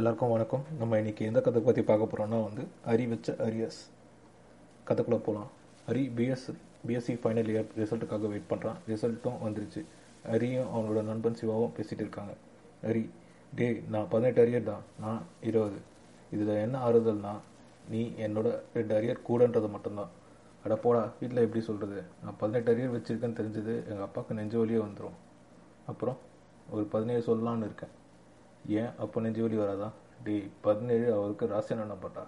எல்லாருக்கும் வணக்கம். நம்ம இன்னைக்கு எந்த கதை பற்றி பார்க்க போகிறோம்னா வந்து அரி வச்ச அரியஸ் கதைக்குள்ளே போகலாம் Hari BS BSc final year ரிசல்ட்டுக்காக wait பண்ணுறான் ரிசல்ட்டும் வந்துருச்சு. அரியும் அவனோட நண்பன் சிவாவும் பேசிகிட்டு இருக்காங்க. அரி டேய் நான் பதினெட்டு அரியர் தான். நான் இருபது. இதில் என்ன ஆறுதல்னா நீ என்னோட ரெண்டு அரியர் கூடன்றது மட்டும்தான். அட போடா வீட்டில் எப்படி சொல்கிறது நான் பதினெட்டு அரியர் வச்சுருக்கேன்னு தெரிஞ்சது எங்கள் அப்பாவுக்கு நெஞ்சு வழியே வந்துடும் அப்புறம் ஒரு பதினேழு சொல்லலான்னு இருக்கேன். ஏன் அப்போ ஜோலி வராதா? டேய் பதினேழு அவருக்கு ராசியம் என்ன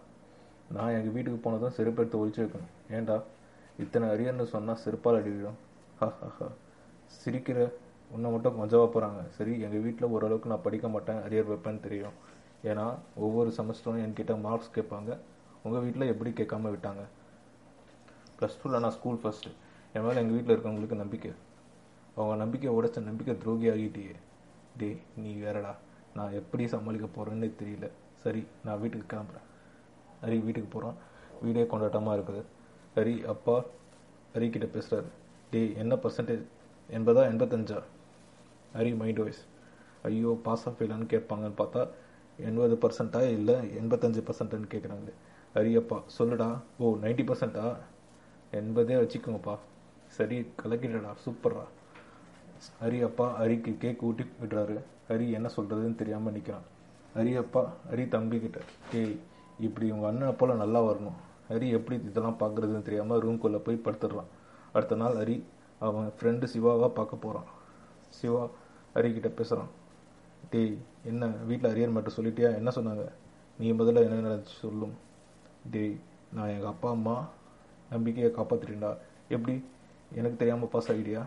நான் எங்கள் வீட்டுக்கு போனதும் செருப்பு எடுத்து ஒழிச்சு வைக்கணும். ஏன்டா? இத்தனை அரியர்னு சொன்னால் செருப்பால் அடிவிடும். ஹா சிரிக்கிற உன்னை மட்டும் கொஞ்சமாக போகிறாங்க சரி எங்கள் வீட்டில் ஓரளவுக்கு நான் படிக்க மாட்டேன். அரியர் வைப்பேன்னு தெரியும். ஏன்னா ஒவ்வொரு செமஸ்டரும் என்கிட்ட மார்க்ஸ் கேட்பாங்க. உங்கள் வீட்டில் எப்படி கேட்காம விட்டாங்க? ப்ளஸ் டூவில் நான் ஸ்கூல் ஃபஸ்ட்டு என் மேலே எங்கள் வீட்டில் இருக்கவங்களுக்கு நம்பிக்கை. அவங்க நம்பிக்கை உடைச்ச நம்பிக்கை துரோகி ஆகிட்டியே டே நீ வேறடா. நான் எப்படி சமாளிக்க போகிறேன்னு தெரியல. சரி நான் வீட்டுக்கு கிளம்புறேன். ஹரி வீட்டுக்கு போகிறான் வீடே கொண்டாட்டமாக இருக்குது. ஹரி அப்பா ஹரி கிட்ட பேசுகிறாரு டேய் என்ன பர்சன்டேஜ் எண்பதா எண்பத்தஞ்சா? ஹரி மைண்ட் வாய்ஸ் ஐயோ பாஸ் ஆஃப் இல்லைன்னு கேட்பாங்கன்னு பார்த்தா எண்பது பர்சன்ட்டா இல்லை எண்பத்தஞ்சு பர்சன்ட்னு கேட்குறாங்களே ஹரி அப்பா சொல்லுடா. ஓ நைன்ட்டி பர்சன்ட்டா எண்பதே வச்சுக்கோங்கப்பா. சரி கலக்கிடடா. சூப்பர்ரா. ஹரி அப்பா ஹரிக்கு கேக் ஊட்டி விடுறாரு. ஹரி என்ன சொல்கிறதுன்னு தெரியாமல் நிற்கிறான் ஹரி அப்பா ஹரி தம்பி கிட்ட ஏய் இப்படி உங்கள் அண்ணனை போல் நல்லா வரணும். ஹரி எப்படி இதெல்லாம் பார்க்குறதுன்னு தெரியாமல் ரூம்குள்ளே போய் படுத்துடுறான். அடுத்த நாள் ஹரி அவன் ஃப்ரெண்டு சிவாவாக பார்க்க போகிறான் சிவா ஹரி கிட்ட பேசுகிறான் டேய் என்ன வீட்டில் அரியர் மட்டும் சொல்லிட்டியா? என்ன சொன்னாங்க? நீ முதல்ல என்ன நடந்துச்சு சொல்லும்? டேய் நான் எங்கள் அப்பா அம்மா நம்பிக்கையை காப்பாற்றிட்டேன்டா எப்படி? எனக்கு தெரியாமல் பாஸ் ஆகிட்டியா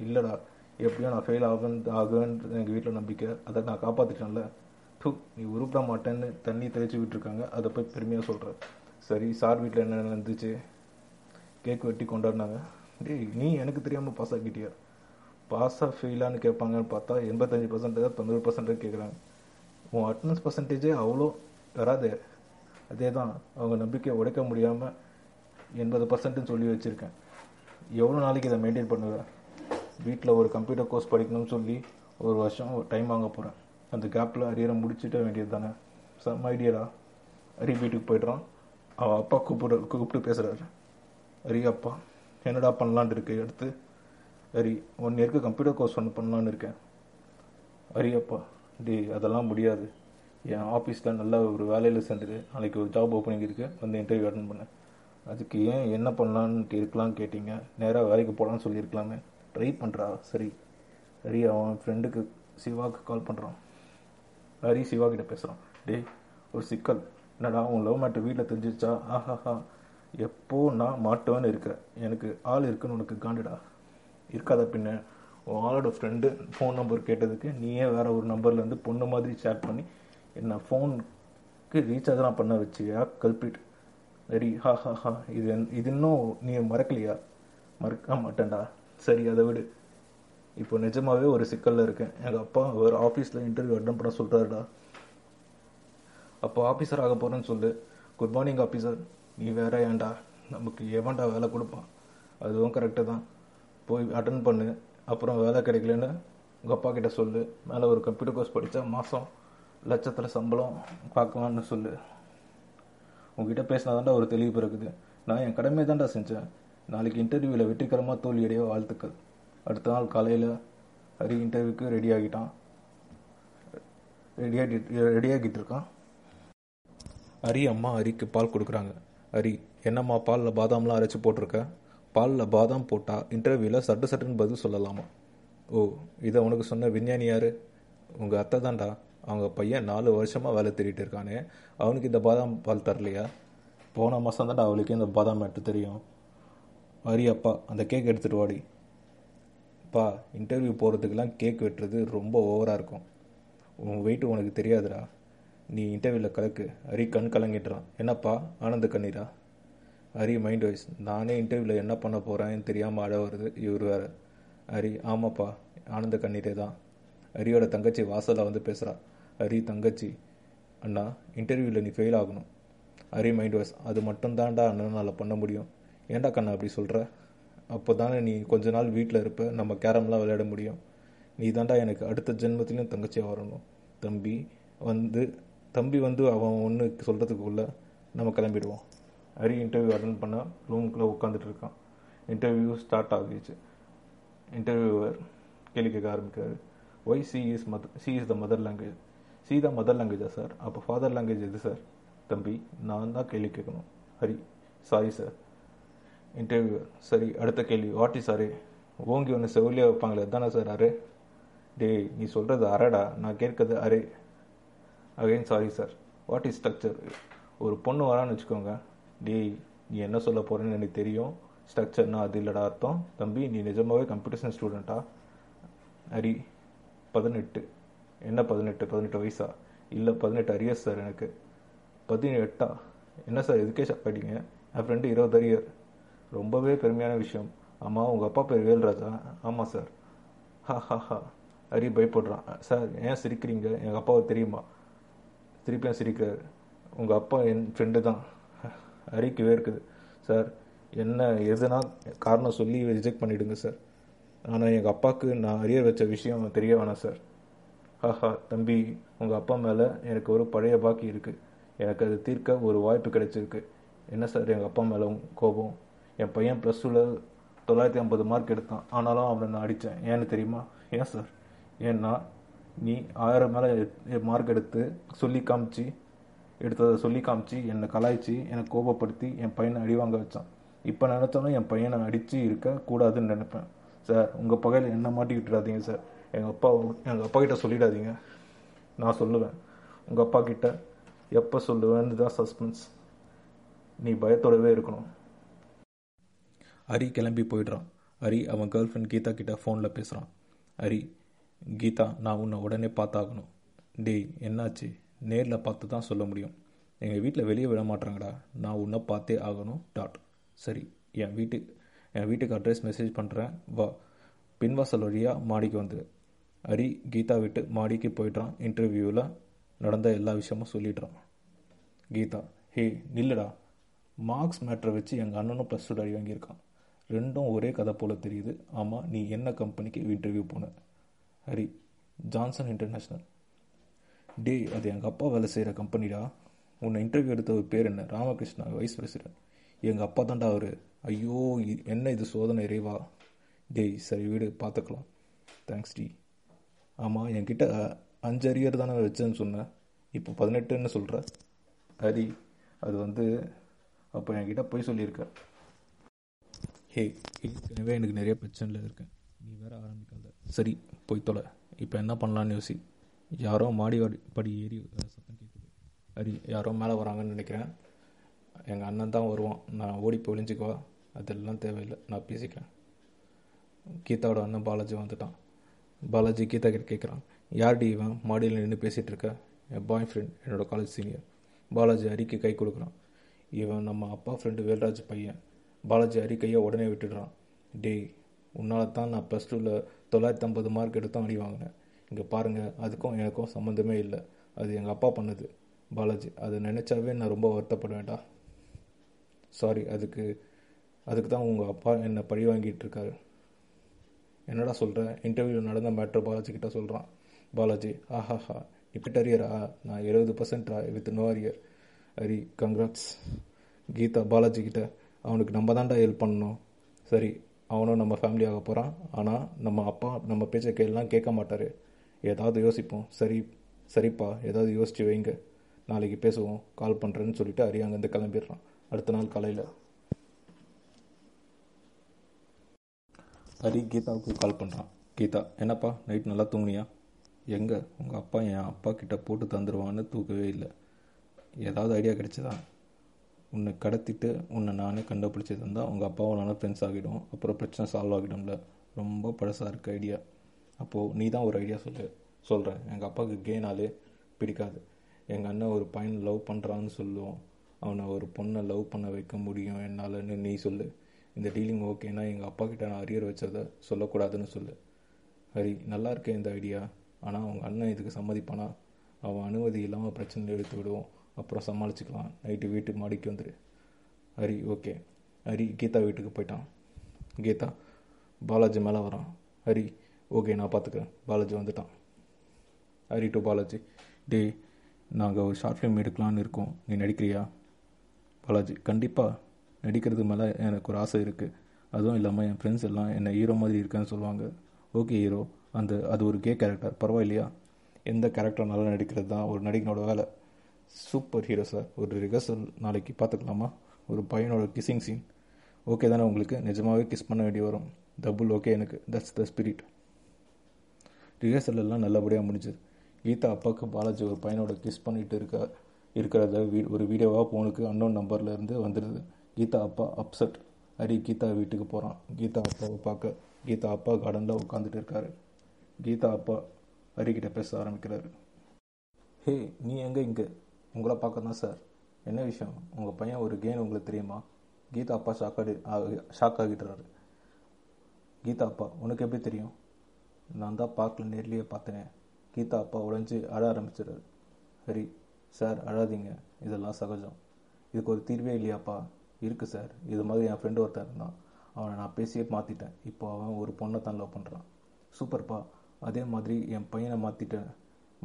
இல்லைடா. எப்படியோ நான் ஃபெயில் ஆகுன்னு ஆகுவேன்னு எங்கள் வீட்டில் நம்பிக்கை. அதை நான் காப்பாற்றிட்டேன்ல டூ நீ உருப்பிட மாட்டேன்னு தண்ணி தெளிச்சு விட்டுருக்காங்க. அதை போய் பெருமையாக சொல்கிறேன் சரி சார் வீட்டில் என்ன நடந்துச்சு? கேக் வெட்டி கொண்டாடினாங்க. டேய் நீ எனக்கு தெரியாமல் பாஸ் ஆகிட்டியா பாஸாக ஃபெயிலான்னு கேட்பாங்கன்னு பார்த்தா எண்பத்தஞ்சு பர்சன்டேஜ் தொண்ணூறு பர்சன்டேஜ் கேட்குறாங்க. உன் அட்டனன்ஸ் பர்சன்டேஜே அவ்வளோ வராதே. அதே தான் அவங்க நம்பிக்கையை உடைக்க முடியாமல் எண்பது பர்சன்ட்டுன்னு சொல்லி வச்சுருக்கேன். எவ்வளோ நாளைக்கு இதை மெயின்டைன் பண்ணுவேன் வீட்டில் ஒரு கம்ப்யூட்டர் கோர்ஸ் படிக்கணும்னு சொல்லி ஒரு வருஷம் டைம் வாங்க போகிறேன் அந்த கேப்பில் அரியரை முடிச்சுட்ட வேண்டியது தானே சம் ஐடியாடா அரி வீட்டுக்கு போய்ட்றான். அவள் அப்பா கூப்பிட கூப்பிட்டு பேசுகிறாரு அரி அப்பா என்னடா பண்ணலான் இருக்கு? அடுத்து அரி ஒன் இயருக்கு கம்ப்யூட்டர் கோர்ஸ் ஒன்று பண்ணலான்னு இருக்கேன். அரி அப்பா டேய் அதெல்லாம் முடியாது. என் ஆஃபீஸில் நல்ல ஒரு வேலையில் சேர்ந்துட்டு நாளைக்கு ஒரு ஜாப் ஓப்பனிங் இருக்குது வந்து இன்டர்வியூ அட்டன் பண்ணேன் அதுக்கு ஏன் என்ன பண்ணலான்னு இருக்கலாம்னு கேட்டிங்க? நேராக வேலைக்கு போகலான்னு சொல்லியிருக்கலாமே. ட்ரை பண்ணுறா சரி. ஹரி அவன் ஃப்ரெண்டுக்கு சிவாவுக்கு கால் பண்ணுறான் ஹரி சிவா கிட்ட பேசுகிறான் டேய் ஒரு சிக்கல். என்னடா உன் லவ் மேட்டர் வீட்டில் தெரிஞ்சிருச்சா? ஆஹாஹா. எப்போ நான் மாட்டுவேன்னு இருக்கிறேன் எனக்கு ஆள் இருக்குன்னு உனக்கு காண்டுடா. இருக்காத பின்ன. உன் ஆளோட ஃப்ரெண்டு ஃபோன் நம்பர் கேட்டதுக்கு நீயே வேறு ஒரு நம்பர்லேருந்து பொண்ணு மாதிரி சேட் பண்ணி என்ன ஃபோனுக்கு ரீசார்ஜ்லாம் பண்ண வச்சியா? கல்பிட். ரெடி ஹா ஹா ஹா இது இது இன்னும் நீ மறக்கலையா? மறக்க மாட்டேன்டா. சரி அதை விடு. இப்போ நிஜமாவே ஒரு சிக்கலில் இருக்கேன். எங்கள் அப்பா ஒரு ஆஃபீஸில் இன்டர்வியூ அட்டன் பண்ண சொல்கிறாருடா அப்போ ஆஃபீஸர் ஆக போகிறேன்னு சொல்லு. குட் மார்னிங் ஆஃபீஸர் நீ வேற ஏன்டா? நமக்கு எவன்டா வேலை கொடுப்பான்? அதுவும் கரெக்டு தான். போய் அட்டன் பண்ணு. அப்புறம் வேலை கிடைக்கலன்னு உங்கள் அப்பா கிட்ட சொல்லு. மேலே ஒரு கம்ப்யூட்டர் கோர்ஸ் படித்தா மாதம் லட்சத்தில் சம்பளம் பார்க்கலான்னு சொல்லு. உங்ககிட்ட பேசினா தான்டா ஒரு தெளிவு பிறகுது நான் என் கடமையை தான்டா செஞ்சேன். நாளைக்கு இன்டர்வியூவில் வெற்றிகரமாக தோல்வியடைய வாழ்த்துக்கள். அடுத்த நாள் காலையில் ஹரி இன்டர்வியூக்கு ரெடி ஆகிட்டான். ரெடியாகி ரெடியாகிட்டு இருக்கான். ஹரி அம்மா ஹரிக்கு பால் கொடுக்குறாங்க. ஹரி என்னம்மா பாலில் பாதாம்லாம் அரைச்சி போட்டிருக்க? பாலில் பாதாம் போட்டால் இன்டர்வியூவில் சட்டு சட்டுன்னு பதில் சொல்லலாமா? ஓ இதை உனக்கு சொன்ன விஞ்ஞானி யார்? உங்கள் அத்தை தான்டா. அவங்க பையன் நாலு வருஷமாக வேலை தேடிட்டு இருக்கானே. அவனுக்கு இந்த பாதாம் பால் தரலையா? போன மாதம் தான்டா அவளுக்கு இந்த பாதாம் மேட்டு தெரியும். ஹரி அப்பா அந்த கேக் எடுத்துகிட்டு வாடி. அப்பா இன்டர்வியூ போகிறதுக்கெல்லாம் கேக் வெட்டுறது ரொம்ப ஓவராக இருக்கும். உன் வெயிட் உனக்கு தெரியாதுடா. நீ இன்டர்வியூவில் கலக்கு. ஹரி கண் கலங்கிட்டுறான் என்னப்பா ஆனந்த கண்ணீரா? ஹரி மைண்ட் வைஸ் நானே இன்டர்வியூவில் என்ன பண்ண போகிறேன்னு தெரியாமல் அழ வருது. இவர் வேறு. ஹரி ஆமாப்பா ஆனந்த கண்ணீரே தான். ஹரியோட தங்கச்சி வாசலில் வந்து பேசுகிறா ஹரி தங்கச்சி அண்ணா இன்டர்வியூவில் நீ ஃபெயில் ஆகணும். ஹரி மைண்ட் வாய்ஸ் அது மட்டும்தான்டா அண்ணனால் பண்ண முடியும். ஏன்டா கண்ணா அப்படி சொல்கிற அப்போ தானே நீ கொஞ்ச நாள் வீட்டில் இருப்ப நம்ம கேரம்லாம் விளையாட முடியும். நீ தாண்டா எனக்கு அடுத்த ஜென்மத்திலையும் தங்கச்சியாக வரணும். தம்பி வந்து தம்பி வந்து அவன் ஒன்று சொல்கிறதுக்குள்ள நம்ம கிளம்பிடுவோம். ஹரி இன்டர்வியூ அட்டன் பண்ண ரூமுக்குள்ளே உட்காந்துட்டு இருக்கான். இன்டர்வியூ ஸ்டார்ட் ஆகிடுச்சு. இன்டர்வியூவர் கேள்வி கேட்க ஆரம்பிக்கிறாரு. Why she is mother she is the mother language she the mother லாங்குவேஜா sir அப்போ ஃபாதர் லாங்குவேஜ் எது சார் தம்பி நான் தான் கேள்வி கேட்கணும். ஹரி சாரி சார் இன்டர்வியூ சரி அடுத்த கேள்வி. வாட் இஸ் அரே ஓங்கி ஒன்று செவிலியாக வைப்பாங்களே தானே சார் அரே டேய் நீ சொல்கிறது அரடா நான் கேட்கறது array again sorry sir what is structure ஒரு பொண்ணு வரான்னு வச்சுக்கோங்க. டேய் நீ என்ன சொல்ல போகிறேன்னு எனக்கு தெரியும். ஸ்ட்ரக்சர்னா அது இல்லைடா அர்த்தம். தம்பி நீ நிஜமாவே கம்ப்யூட்டர் சயின்ஸ் ஸ்டூடெண்ட்டா அரி பதினெட்டு. என்ன பதினெட்டு? பதினெட்டு வயசா? இல்லை பதினெட்டு அரியர்ஸ் சார் எனக்கு. பதினெட்டா? என்ன சார் எதுக்கே சாப்பிட்டீங்க என் ஃப்ரெண்டு இருபது அரியர் ரொம்பவே பெருமையான விஷயம். ஆமாம் உங்கள் அப்பா பேர் வேல்ராஜா. ஆமாம் சார் ஹா ஹா ஹா. ஹரி பயப்படுறான். சார் ஏன் சிரிக்கிறீங்க? எங்கள் அப்பாவை தெரியுமா? திருப்பியும் சிரிக்கிறார்? உங்கள் அப்பா என் ஃப்ரெண்டு தான். ஹரிக்கு வேர்க்குது சார் என்ன எதுனா காரணம் சொல்லி ரிஜெக்ட் பண்ணிவிடுங்க சார் ஆனால் எங்கள் அப்பாவுக்கு நான் அரியர் வச்ச விஷயம் தெரிய வேணாம் சார் ஹஹா தம்பி உங்கள் அப்பா மேலே எனக்கு ஒரு பழைய பாக்கி இருக்குது எனக்கு அது தீர்க்க ஒரு வாய்ப்பு கிடைச்சிருக்கு. என்ன சார் எங்கள் அப்பா மேலே கோபம்? என் பையன் ப்ளஸ் டூவில் தொள்ளாயிரத்தி ஐம்பது மார்க் எடுத்தான். ஆனாலும் அவனை நான் அடித்தேன். ஏன்னு தெரியுமா? ஏன் சார் ஏன்னா நீ ஆயிரம் மேலே மார்க் எடுத்து சொல்லி காமிச்சு எடுத்ததை சொல்லி காமிச்சு என்னை கலாய்ச்சி என்னை கோபப்படுத்தி என் பையனை அடி வாங்க வச்சான். இப்போ நினச்சாலும் என் பையனை அடித்து இருக்க கூடாதுன்னு நினைப்பேன். சார் உங்கள் பகையில் என்ன மாட்டிக்கிட்டுறாதீங்க சார் எங்கள் அப்பா எங்கள் அப்பா கிட்ட சொல்லிடாதீங்க. நான் சொல்லுவேன். உங்கள் அப்பா கிட்ட எப்போ சொல்லுவேன்னு தான் சஸ்பென்ஸ் நீ பயத்தோடவே இருக்கணும். ஹரி கிளம்பி போயிடுறான். ஹரி அவன் கேர்ள் ஃப்ரெண்ட் கீதா கிட்ட ஃபோனில் பேசுகிறான் ஹரி கீதா நான் உன்னை உடனே பார்த்தாகணும். டேய் என்னாச்சு? நேரில் பார்த்து தான் சொல்ல முடியும். எங்கள் வீட்டில் வெளியே விட மாட்டாங்கடா நான் உன்னை பார்த்தே ஆகணும் டாட். சரி என் வீட்டு என் வீட்டுக்கு அட்ரஸ் மெசேஜ் பண்ணுறேன் வா. பின்வாசல் வழியாக மாடிக்கு வந்துடு ஹரி கீதா விட்டு மாடிக்கு போயிட்டான் இன்டர்வியூவில் நடந்த எல்லா விஷயமும் சொல்லிடுறான். கீதா ஹே நில்லுடா. மார்க்ஸ் மேட்ரை வச்சு எங்கள் அண்ணனும் ப்ளஸ் டூ அடி வாங்கியிருக்கான். ரெண்டும் ஒரே கதை போல் தெரியுது. ஆமாம் நீ என்ன கம்பெனிக்கு இன்டர்வியூ போன? ஹரி ஜான்சன் இன்டர்நேஷ்னல் டே அது எங்கள் அப்பா வேலை செய்கிற கம்பெனிடா உன்னை இன்டர்வியூ எடுத்த ஒரு பேர் என்ன? ராமகிருஷ்ணா வைஸ் பிரசிடென்ட் எங்கள் அப்பா தான்டா அவர். ஐயோ என்ன இது சோதனை இறைவா? டேய் சரி வீடு பார்த்துக்கலாம் தேங்க்ஸ் டி. ஆமாம் என்கிட்ட அஞ்சு அரியர் தானே வச்சேன்னு சொன்னேன் இப்போ பதினெட்டுன்னு சொல்கிற ஹரி அது வந்து அப்போ என்கிட்ட போய் சொல்லியிருக்க. ஹே ஏற்கனவே எனக்கு நிறைய பிரச்சனையில் இருக்கேன். நீ வேற ஆரம்பிக்காத. சரி போய் தொலை. இப்போ என்ன பண்ணலான்னு யோசி. யாரோ மாடி படி ஏறி சத்தம் கேட்குது அரி யாரோ மேலே வராங்கன்னு நினைக்கிறேன். எங்கள் அண்ணன் தான் வருவான். நான் ஓடி பொழிஞ்சிக்குவா அதெல்லாம் தேவையில்லை. நான் பேசிக்கிறேன். கீதாவோட அண்ணன் பாலாஜி வந்துட்டான். பாலாஜி கீதா கிட்ட கேட்குறான் யார்டி இவன்? மாடியில் நின்று பேசிகிட்டு இருக்க. என் பாய் ஃப்ரெண்ட் என்னோடய காலேஜ் சீனியர் பாலாஜி அரிக்கு கை கொடுக்குறான். இவன் நம்ம அப்பா ஃப்ரெண்டு வேல்ராஜ் பையன். பாலாஜி அறிக்கையை கையை உடனே விட்டுடுறான். டேய் உன்னால தான் நான் ப்ளஸ் டூவில் தொள்ளாயிரத்தி ஐம்பது மார்க் எடுத்தான் அடி வாங்கினேன். இங்கே பாருங்கள் அதுக்கும் எனக்கும் சம்மந்தமே இல்லை. அது எங்கள் அப்பா பண்ணுது. பாலாஜி அதை நினச்சாவே நான் ரொம்ப வருத்தப்படுவேன்டா சாரி அதுக்கு அதுக்கு தான் உங்கள் அப்பா என்னை பழி வாங்கிட்டு இருக்காரு. என்னடா சொல்கிற இன்டர்வியூ நடந்த மேட்ரு பாலாஜி கிட்ட சொல்கிறான் பாலாஜி ஆஹாஹா இப்போ அரியரா நான் எழுபது percent with no arrear Hari congrats Geetha Balaji கிட்ட அவனுக்கு நம்ம தான்டா ஹெல்ப் பண்ணணும். சரி அவனும் நம்ம ஃபேமிலி ஆக போகிறான் ஆனால் நம்ம அப்பா நம்ம பேச்சை கேள்லாம் கேட்க மாட்டார். ஏதாவது யோசிப்போம். சரி சரிப்பா ஏதாவது யோசிச்சு வைங்க. நாளைக்கு பேசுவோம் கால் பண்ணுறேன்னு சொல்லிட்டு ஹரி அங்கேருந்து கிளம்பிடுறான். அடுத்த நாள் காலையில். ஹரி கீதாவுக்கு கால் பண்ணுறான் கீதா என்னப்பா நைட் நல்லா தூங்குனியா? எங்கே? உங்கள் அப்பா என் அப்பா கிட்ட போட்டு தந்துடுவான்னு தூக்கவே இல்லை. ஏதாவது ஐடியா கிடைச்சதா? உன்னை கடத்திட்டு உன்னை நானே கண்டுபிடிச்சி தந்தால் உங்கள் அப்பாவும் நானும் ஃப்ரெண்ட்ஸ் ஆகிடும். அப்புறம் பிரச்சனை சால்வ் ஆகிடும்ல. ரொம்ப பழசாக இருக்க ஐடியா அப்போது நீ தான் ஒரு ஐடியா சொல்லு. சொல்கிறேன் எங்கள் அப்பாவுக்கு கேனாலே பிடிக்காது. எங்கள் அண்ணன் ஒரு பையன் லவ் பண்ணுறான்னு சொல்லுவோம் அவனை ஒரு பொண்ணை லவ் பண்ண வைக்க முடியும். என்னாலன்னு நீ சொல்லு. இந்த டீலிங் ஓகேனா எங்கள் அப்பா கிட்ட நான் அரியர் வச்சதை சொல்லக்கூடாதுன்னு சொல்லு. ஹரி நல்லா இருக்கேன் இந்த ஐடியா ஆனால் அவங்க அண்ணன் இதுக்கு சம்மதிப்பானா? அவன் அனுமதி இல்லாமல் பிரச்சனை எடுத்து விடுவோம். அப்புறம் சமாளிச்சுக்கலாம். நைட்டு வீட்டுக்கு மாடிக்கு வந்துடு ஹரி ஓகே. ஹரி கீதா வீட்டுக்கு போயிட்டான். கீதா பாலாஜி மேலே வரான். ஹரி ஓகே நான் பார்த்துக்கிறேன் பாலாஜி வந்துட்டான். ஹரி டு பாலாஜி டே நாங்கள் ஒரு ஷார்ட் ஃபிலிம் எடுக்கலான்னு இருக்கோம். நீ நடிக்கிறியா? பாலாஜி கண்டிப்பாக நடிக்கிறது மேலே எனக்கு ஒரு ஆசை இருக்குது அதுவும் இல்லாமல் என் ஃப்ரெண்ட்ஸ் எல்லாம் என்னை ஹீரோ மாதிரி இருக்கேன்னு சொல்லுவாங்க. ஓகே ஹீரோ அந்த அது ஒரு கே கேரக்டர் பரவாயில்லையா? எந்த கேரக்டர் நல்லா நடிக்கிறது தான் ஒரு நடிகனோட வேலை. Super hero sir. ஒரு ரிகர்சல் நாளைக்கு பார்த்துக்கலாமா? ஒரு பையனோட கிஸ்ஸிங் சீன் ஓகே தானே உங்களுக்கு? நிஜமாகவே கிஸ் பண்ண வேண்டி வரும். டபுள் ஓகே எனக்கு. தட்ஸ் த ஸ்பிரிட் ரிஹர்சல் எல்லாம் நல்லபடியாக முடிஞ்சது. கீதா அப்பாவுக்கு பாலாஜி ஒரு பையனோட கிஸ் பண்ணிட்டு இருக்க இருக்கிறத வீ ஒரு வீடியோவாக ஃபோனுக்கு அன்னோன் நம்பர்லேருந்து வந்துடுது கீதா அப்பா அப்செட் ஹரி கீதா வீட்டுக்கு போகிறான் கீதா அப்பாவை பார்க்க கீதா அப்பா கார்டனில் உட்காந்துட்டு இருக்காரு. கீதா அப்பா ஹரிக்கிட்ட பேச ஆரம்பிக்கிறாரு. ஹே நீ எங்கே இங்கே? உங்களை பார்க்க தான் சார் என்ன விஷயம்? உங்கள் பையன் ஒரு கேன் உங்களுக்கு தெரியுமா? கீதா அப்பா ஷாக் ஆகி ஷாக் ஆகிடுறாரு. கீதா அப்பா உனக்கு எப்படி தெரியும்? நான் தான் பார்க்கல நேர்லேயே பார்த்தேனே. கீதா அப்பா உழைஞ்சி அழ ஆரம்பிச்சிடுறாரு. ஹரி சார் அழாதீங்க. இதெல்லாம் சகஜம். இதுக்கு ஒரு தீர்வே இல்லையாப்பா? இருக்குது சார் இது மாதிரி என் ஃப்ரெண்டு ஒருத்தன் இருந்தான். அவனை நான் பேசியே மாற்றிட்டேன் இப்போ அவன் ஒரு பொண்ணை தான் லவ் பண்ணுறான் சூப்பர்ப்பா அதே மாதிரி என் பையனை மாற்றிட்டேன்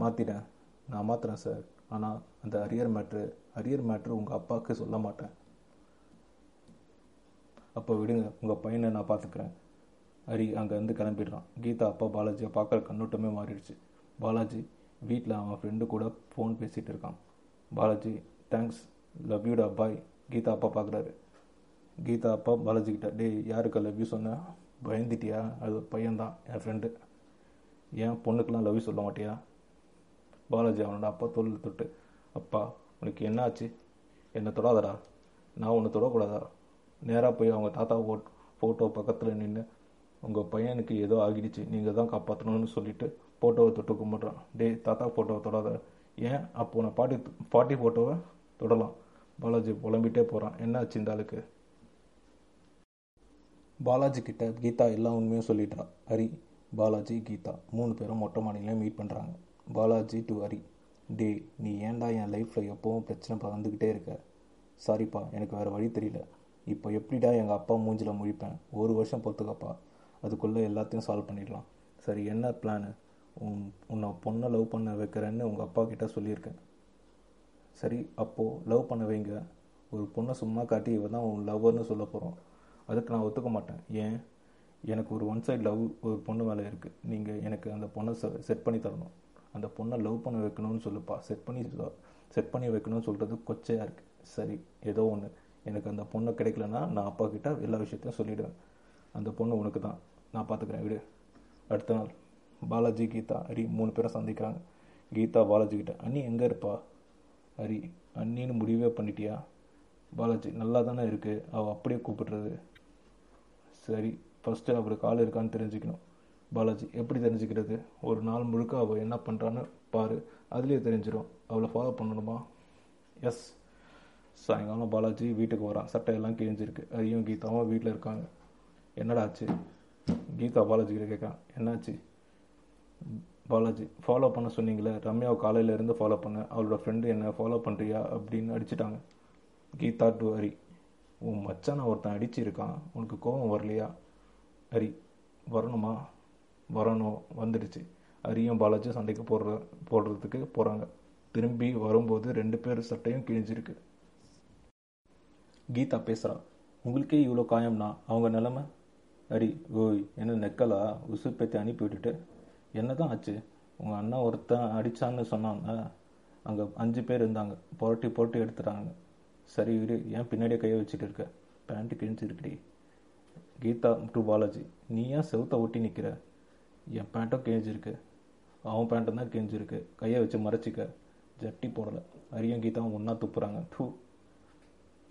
மாற்றிட்டேன் நான் மாற்றுறேன் சார் ஆனால் அந்த அரியர் மேட்ரு அரியர் மேட்ரு உங்கள் அப்பாவுக்கு சொல்ல மாட்டேன். அப்போ விடுங்க உங்கள் பையனை நான் பார்த்துக்கிறேன் ஹரி அங்கேருந்து கிளம்பிடுறான். கீதா அப்பா பாலாஜியை பார்க்குற கண்ணோட்டமே மாறிடுச்சு. பாலாஜி வீட்டில் அவன் ஃப்ரெண்டு கூட ஃபோன் பேசிகிட்டு இருக்கான். பாலாஜி தேங்க்ஸ் லவ் யூடா பாய் கீதா அப்பா பார்க்குறாரு கீதா அப்பா பாலாஜி கிட்ட டேய் யாருக்கு லவ் யூ சொன்னேன். பயந்துட்டியா? அது பையன்தான் என் ஃப்ரெண்டு ஏன்? பொண்ணுக்கெலாம் லவ் சொல்ல மாட்டியா? பாலாஜி அவனோட அப்பா தோளில் தொட்டு அப்பா உனக்கு என்ன ஆச்சு என்னை தொடாதடா? நான் உன்னை தொடக்கூடாதா? நேராக போய் அவங்க தாத்தா ஃபோட் ஃபோட்டோ பக்கத்தில் நின்று உங்கள் பையனுக்கு ஏதோ ஆகிடுச்சு நீங்கள் தான் காப்பாற்றணும்னு சொல்லிட்டு ஃபோட்டோவை தொட்டு கும்பிட்றான். டேய் தாத்தா ஃபோட்டோவை தொடாத. ஏன்? அப்போ நான் பாட்டி பாட்டி ஃபோட்டோவை தொடலாம். பாலாஜி புலம்பிட்டே போகிறான் என்ன ஆச்சு இந்த ஆளுக்கு? பாலாஜி கிட்ட கீதா எல்லா உண்மையும் சொல்லிட்டா. ஹரி பாலாஜி கீதா மூணு பேரும் மொட்டை மாடியிலையும் மீட் பண்ணுறாங்க பாலாஜி டு ஹரி டே நீ ஏன்டா என் லைஃப்பில் எப்போவும் பிரச்சனை பகிர்ந்துக்கிட்டே இருக்க? சாரிப்பா எனக்கு வேறு வழி தெரியல. இப்போ எப்படிடா எங்கள் அப்பா மூஞ்சில் முழிப்பேன்? ஒரு வருஷம் பொறுத்துக்கப்பா அதுக்குள்ளே எல்லாத்தையும் சால்வ் பண்ணிடலாம். சரி என்ன பிளானு உன் உன்னை பொண்ணை லவ் பண்ண வைக்கிறேன்னு உங்கள் அப்பா கிட்ட சொல்லியிருக்கேன். சரி அப்போது லவ் பண்ண வைங்க. ஒரு பொண்ணை சும்மா காட்டி இவ தான் உன் லவ்வர்னு சொல்ல போகிறோம் அதுக்கு நான் ஒத்துக்க மாட்டேன். ஏன்? எனக்கு ஒரு ஒன் சைடு லவ் ஒரு பொண்ணு மேலே இருக்குது நீங்கள் எனக்கு அந்த பொண்ணை செட் பண்ணி தரணும். அந்த பொண்ணை லவ் பண்ண வைக்கணும்னு சொல்லுப்பா. செட் பண்ணி செட் பண்ணி வைக்கணும்னு சொல்கிறது கொச்சையாக இருக்குது சரி ஏதோ ஒன்று எனக்கு அந்த பொண்ணை கிடைக்கலன்னா நான் அப்பா கிட்ட எல்லா விஷயத்தையும் சொல்லிவிடுவேன் அந்த பொண்ணு உனக்கு தான் நான் பார்த்துக்கிறேன் விடு. அடுத்த நாள் பாலாஜி கீதா ஹரி மூணு பேரும் சந்திக்கிறாங்க. கீதா பாலாஜி கிட்ட அண்ணி எங்கே இருப்பா? ஹரி அண்ணின்னு முடிவே பண்ணிட்டியா? பாலாஜி நல்லா தானே இருக்குது அவள் அப்படியே கூப்பிடுறது. சரி ஃபஸ்ட்டு அவருக்கு ஆள் இருக்கான்னு தெரிஞ்சுக்கணும். பாலாஜி எப்படி தெரிஞ்சுக்கிறது? ஒரு நாள் முழுக்க அவள் என்ன பண்ணுறான்னு பாரு. அதுலேயே தெரிஞ்சிடும் அவளை ஃபாலோ பண்ணணுமா? எஸ் சாயங்காலம் பாலாஜி வீட்டுக்கு வரான். சட்டையெல்லாம் கிழிஞ்சிருக்கு. அரியும் கீதாவும் வீட்டில் இருக்காங்க. என்னடா ஆச்சு? கீதா பாலாஜி கிட்ட கேட்குறான். என்னாச்சு? பாலாஜி ஃபாலோ பண்ண சொன்னீங்களே. ரம்யாவை காலையிலேருந்து ஃபாலோ பண்ண. அவளோட ஃப்ரெண்டு என்ன ஃபாலோ பண்ணுறியா அப்படின்னு அடிச்சிட்டாங்க. கீதா டு ஹரி. உன் மச்சான ஒருத்தன் அடிச்சிருக்கான். உனக்கு கோபம் வரலையா? ஹரி வரணுமா? வரணும் வந்துடுச்சு. அரியும் பாலாஜி சண்டைக்கு போடுற போடுறதுக்கு போகிறாங்க திரும்பி வரும்போது ரெண்டு பேர் சட்டையும் கிழிஞ்சிருக்கு. கீதா பேசுகிறா உங்களுக்கே இவ்வளோ காயம்னா அவங்க நிலமை? அரி ஓய் என்ன நெக்கலா? உசுப்பேத்தி அனுப்பி விட்டுட்டு. என்ன தான் ஆச்சு? உங்கள் அண்ணா ஒருத்தன் அடித்தான்னு சொன்னாங்க. அங்கே அஞ்சு பேர் இருந்தாங்க. புரட்டி புரட்டி எடுத்துட்டாங்க. சரி இரு ஏன் பின்னாடியே கையை வச்சுட்டு இருக்க? பேண்ட்டு கிழிஞ்சிருக்கடி. கீதா டு பாலாஜி நீ ஏன் செவுத்த ஒட்டி நிற்கிற என் பேண்ட்டும் கிழிஞ்சிருக்கு அவன் பேண்ட்டும் தான் கிழிஞ்சிருக்கு கையை வச்சு மறைச்சிக்க. ஜட்டி போடலை. அரியும் கீதாவும் ஒன்றா துப்புறாங்க. டூ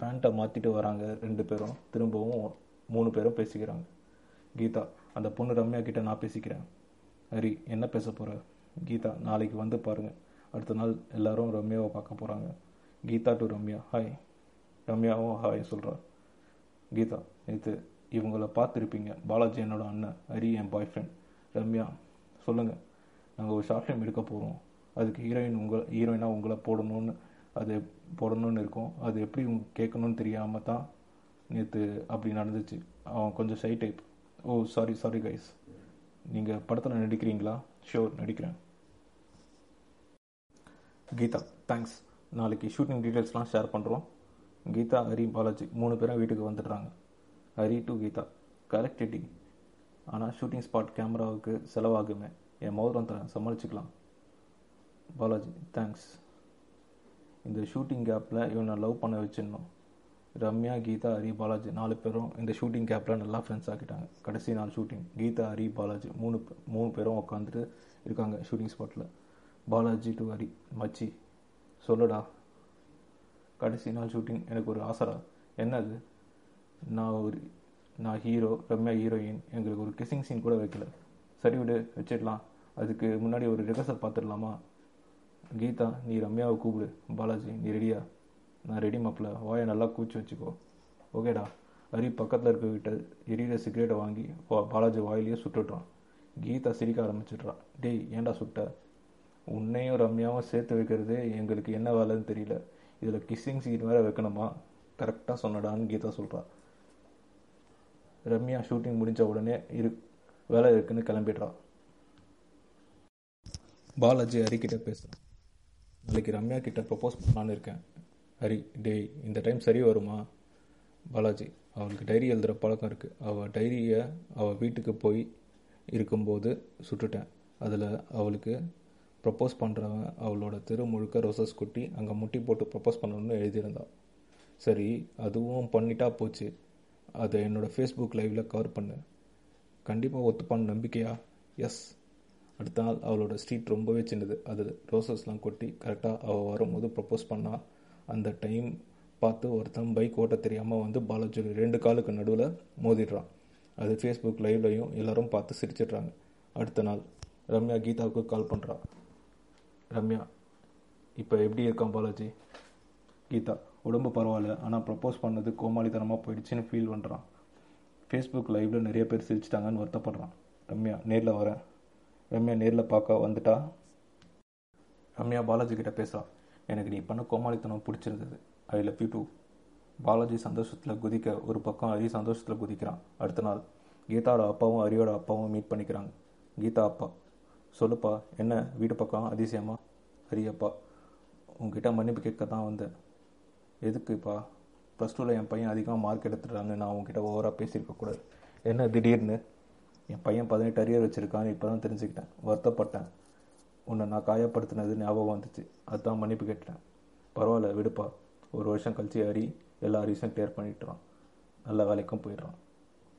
பேண்ட்டை மாற்றிட்டு வராங்க ரெண்டு பேரும். திரும்பவும் மூணு பேரும் பேசிக்கிறாங்க. கீதா அந்த பொண்ணு ரம்யா கிட்ட நான் பேசிக்கிறேன். ஹரி என்ன பேச போகிற கீதா நாளைக்கு வந்து பாருங்கள் அடுத்த நாள் எல்லாரும் ரம்யாவை பார்க்க போகிறாங்க கீதா டு ரம்யா. ஹாய் ரம்யாவும் ஹாய் சொல்கிறா கீதா நேற்று இவங்கள பார்த்துருப்பீங்க. பாலாஜி என்னோட அண்ணன். ஹரி என் பாய் ஃப்ரெண்ட் ரம்யா சொல்லுங்கள் நாங்கள் ஒரு ஷார்ட் ஃபிலிம் எடுக்க போகிறோம் அதுக்கு ஹீரோயின் உங்களை ஹீரோயினாக உங்களை போடணும்னு அது போடணும்னு இருக்கும். அது எப்படி கேட்கணும்னு தெரியாமல் தான் நேற்று அப்படி நடந்துச்சு. அவன் கொஞ்சம் shy type oh sorry sorry guys நீங்கள் படத்தில் நடிக்கிறீங்களா? ஷோர் நடிக்கிறேன். கீதா தேங்க்ஸ் நாளைக்கு ஷூட்டிங் டீட்டெயில்ஸ்லாம் ஷேர் பண்ணுறோம் கீதா ஹரி பாலாஜி மூணு பேரும் வீட்டுக்கு வந்துடுறாங்க. Hari to Geetha. Correct heading ஆனால் ஷூட்டிங் ஸ்பாட் கேமராவுக்கு செலவாகுமே என் மோதிரம் தரேன் சமாளிச்சுக்கலாம். பாலாஜி தேங்க்ஸ் இந்த ஷூட்டிங் கேப்பில் இவனை லவ் பண்ண வச்சிடணும். ரம்யா கீதா ஹரி பாலாஜி நாலு பேரும் இந்த ஷூட்டிங் கேப்பில் நல்லா ஃப்ரெண்ட்ஸ் ஆக்கிட்டாங்க. கடைசி நாள் ஷூட்டிங் கீதா ஹரி பாலாஜி மூணு மூணு பேரும் உட்காந்துட்டு இருக்காங்க ஷூட்டிங் ஸ்பாட்டில் பாலாஜி டு ஹரி மச்சி சொல்லுடா. கடைசி நாள் ஷூட்டிங் எனக்கு ஒரு ஆசரா என்னது? நான் ஒரு நான் ஹீரோ ரம்யா ஹீரோயின் எங்களுக்கு ஒரு கிசிங் சீன் கூட வைக்கல. சரி விடு வச்சிடலாம். அதுக்கு முன்னாடி ஒரு ரிகர்சல் பார்த்துடலாமா கீதா நீ ரம்யாவை கூப்பிடு. பாலாஜி நீ ரெடியா நான் ரெடி மாப்பில் வாயை நல்லா கூச்சி வச்சுக்கோ. ஓகேடா. ஹரி பக்கத்தில் இருக்க விட்ட எரியிற சிகரெட்டை வாங்கி வா- பாலாஜி வாயிலேயே சுட்டுட்றான் கீதா சிரிக்க ஆரம்பிச்சிட்றான் டேய் ஏன்டா சுட்ட? உன்னையும் ரம்யாவும் சேர்த்து வைக்கிறதே எங்களுக்கு என்ன வேலைன்னு தெரியல. இதில் கிஸ்ஸிங் சீன் வேறு வைக்கணுமா? கரெக்டாக சொன்னடான்னு கீதா சொல்கிறான் ரம்யா ஷூட்டிங் முடிஞ்ச உடனே இரு வேலை இருக்குன்னு கிளம்பிடுறா பாலாஜி ஹரி கிட்ட பேசுகிறான் நாளைக்கு ரம்யா கிட்ட ப்ரப்போஸ் பண்ணலான்னு இருக்கேன். ஹரி டேய் இந்த டைம் சரி வருமா? பாலாஜி அவளுக்கு டைரி எழுதுகிற பழக்கம் இருக்குது அவள் டைரியை அவள் வீட்டுக்கு போய் இருக்கும்போது சுட்டுட்டேன். அதில் அவளுக்கு ப்ரப்போஸ் பண்ணுறவன் அவளோட தெரு முழுக்க ரோசஸ் குட்டி அங்கே முட்டி போட்டு ப்ரப்போஸ் பண்ணணும்னு எழுதியிருந்தான். சரி அதுவும் பண்ணிட்டா போச்சு. அதை என்னோட ஃபேஸ்புக் லைவில் கவர் பண்ணு. கண்டிப்பாக ஒத்துப்பான்னு நம்பிக்கையா? எஸ் அடுத்த நாள் அவளோட ஸ்ட்ரீட் ரொம்பவே சின்னது. அது ரோசஸ்லாம் கொட்டி கரெக்டாக அவள் வரும்போது ப்ரப்போஸ் பண்ணா. அந்த டைம் பார்த்து ஒருத்தன் பைக் ஓட்ட தெரியாமல் வந்து பாலாஜி ரெண்டு காலுக்கு நடுவில் மோதிடுறான். அது ஃபேஸ்புக் லைவ்லையும் எல்லாரும் பார்த்து சிரிச்சிடுறாங்க. அடுத்த நாள் ரம்யா கீதாவுக்கு கால் பண்ணுறா ரம்யா இப்போ எப்படி இருக்கான் பாலாஜி? கீதா உடம்பு பரவாயில்ல. ஆனால் ப்ரப்போஸ் பண்ணது கோமாளித்தனமாக போயிடுச்சுன்னு ஃபீல் பண்ணுறான் ஃபேஸ்புக் லைவில் நிறைய பேர் சிரிச்சிட்டாங்கன்னு வருத்தப்படுறான். ரம்யா நேரில் வரேன் ரம்யா நேரில் பார்க்க வந்துட்டா? ரம்யா பாலாஜி கிட்ட பேசுகிறான் எனக்கு நீ பண்ண கோமாளித்தனம் பிடிச்சிருந்தது. I love you too Balaji சந்தோஷத்தில் குதிக்க ஒரு பக்கம் ஹரி சந்தோஷத்தில் குதிக்கிறான். அடுத்த நாள் கீதாவோட அப்பாவும் ஹரியோட அப்பாவும் மீட் பண்ணிக்கிறாங்க. கீதா அப்பா சொல்லுப்பா என்ன வீட்டு பக்கம் அதிசயமா? ஹரி அப்பா உங்ககிட்ட மன்னிப்பு கேட்க தான் வந்தேன். எதுக்குப்பா? ப்ளஸ் டூவில் என் பையன் அதிகமாக மார்க் எடுத்துட்டாங்க நான் உங்ககிட்ட ஓவராக பேசியிருக்கக்கூடாது என்ன திடீர்னு? என் பையன் பதினெட்டு அரியர் வச்சுருக்கான்னு இப்போ தான் தெரிஞ்சுக்கிட்டேன். வருத்தப்பட்டேன். உன்னை நான் காயப்படுத்தினது ஞாபகம் வந்துச்சு. அதுதான் மன்னிப்பு கேட்டேன் பரவாயில்ல விடுப்பா. ஒரு வருஷம் கழிச்சு ஹரி எல்லா அரிஸும் கிளியர் பண்ணிட்டுறான் நல்ல வேலைக்கும் போயிடுறான்